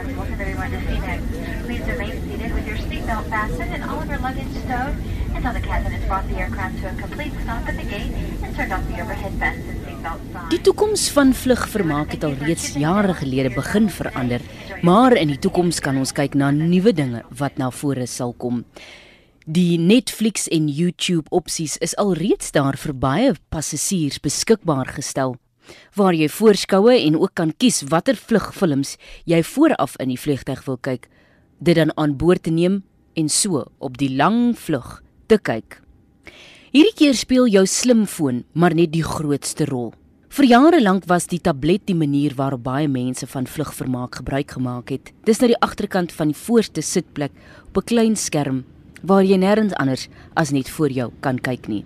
Martin Military Window Phoenix. Please remain seated with your seatbelt fastened and all of your luggage stowed until the captain has brought the aircraft to a complete stop at the gate and turned off the overhead vents and seatbelt signs. Die toekoms van vlugvermaak het al reeds jare gelede begin verander, maar in die toekoms kan ons kyk na nuwe dinge wat na vore sal kom. Die Netflix en YouTube opsies is alreeds daar vir baie passasiers beskikbaar gestel waar jy voorskoue en ook kan kies watter vlugfilms jy vooraf in die vliegtyg wil kyk, dit dan aan boord te neem en so op die lang vlug te kyk. Hierdie keer speel jou slimfoon maar net die grootste rol. Vir jare lank was die tablet die manier waarop baie mense van vlugvermaak gebruik gemaak het. Dis na die agterkant van die voorste sitplek op 'n klein skerm waar jy nêrens anders as net voor jou kan kyk nie.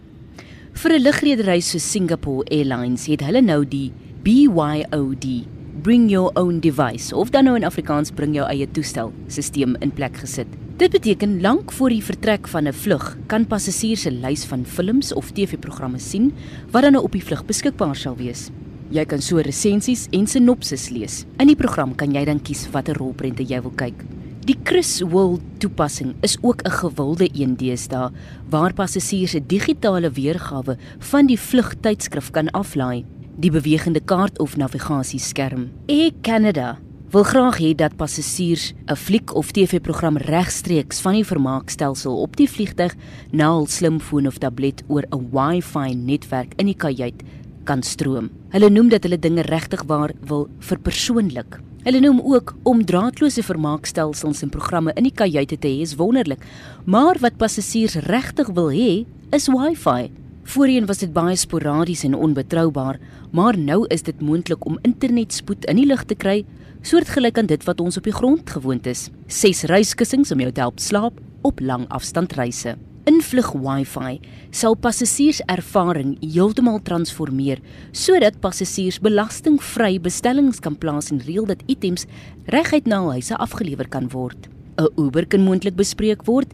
Vir 'n lugredery so Singapore Airlines het hulle nou die BYOD, Bring Your Own Device, of dan nou in Afrikaans bring jou eie toestel, stelsel in plek gesit. Dit beteken lank voor die vertrek van 'n vlug kan passasiers 'n lys van films of TV-programme sien wat dan nou op die vlug beskikbaar sal wees. Jy kan so resensies en sinopsis lees. In die program kan jy dan kies watter rolprente jy wil kyk. Die Chris World toepassing is ook 'n gewilde een deesdae waar passasiers 'n digitale weergawe van die vlugtydskrif kan aflaai, die bewegende kaart of navigasieskerm. Air Canada wil graag hê dat passasiers 'n fliek of TV-program regstreeks van die vermaakstelsel op die vliegtyg na hul slimfoon of tablet oor 'n Wi-Fi netwerk in die kajuit kan stroom. Hulle noem dit hulle dinge regtig waar wil verpersoonlik. Hulle noem ook om draadloose vermaakstelsels en programme in die kajuite te hê is wonderlik, maar wat passasiers regtig wil hê is Wi-Fi. Voorheen was dit baie sporadies en onbetroubaar, maar nou is dit moontlik om internetspoed in die lug te kry soortgelyk aan dit wat ons op die grond gewoond is. 6 reiskussings om jou te help slaap op lang afstandreise. Invlug Wi-Fi sal passasiers ervaring heeltemal transformeer sodat passasiers belastingvry bestellings kan plaas en reël dat items reguit na hul huise afgelewer kan word. 'n Uber kan moontlik bespreek word,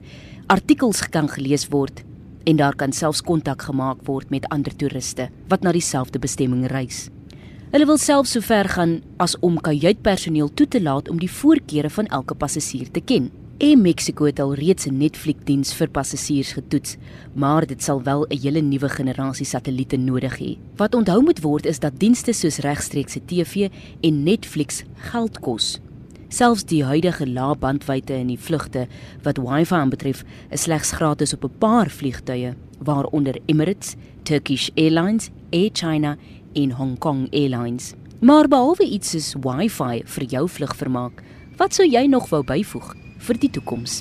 artikels kan gelees word en daar kan selfs kontak gemaak word met ander toeriste wat na dieselfde bestemming reis. Hulle wil selfs so ver gaan as om kajuitpersoneel toe te laat om die voorkeure van elke passasier te ken. Air Mexico het al reeds 'n Netflix-diens vir passasiers getoets, maar dit sal wel 'n hele nuwe generasie satelliete nodig hê. Wat onthou moet word is dat dienste soos regstreekse TV en Netflix geld kos. Selfs die huidige lae bandwydte in die vlugte wat Wi-Fi aanbetref, is slegs gratis op 'n paar vliegtye, waaronder Emirates, Turkish Airlines, Air China en Hong Kong Airlines. Maar behalwe iets soos Wi-Fi vir jou vlugvermaak, wat sou jy nog wou byvoeg vir die toekoms?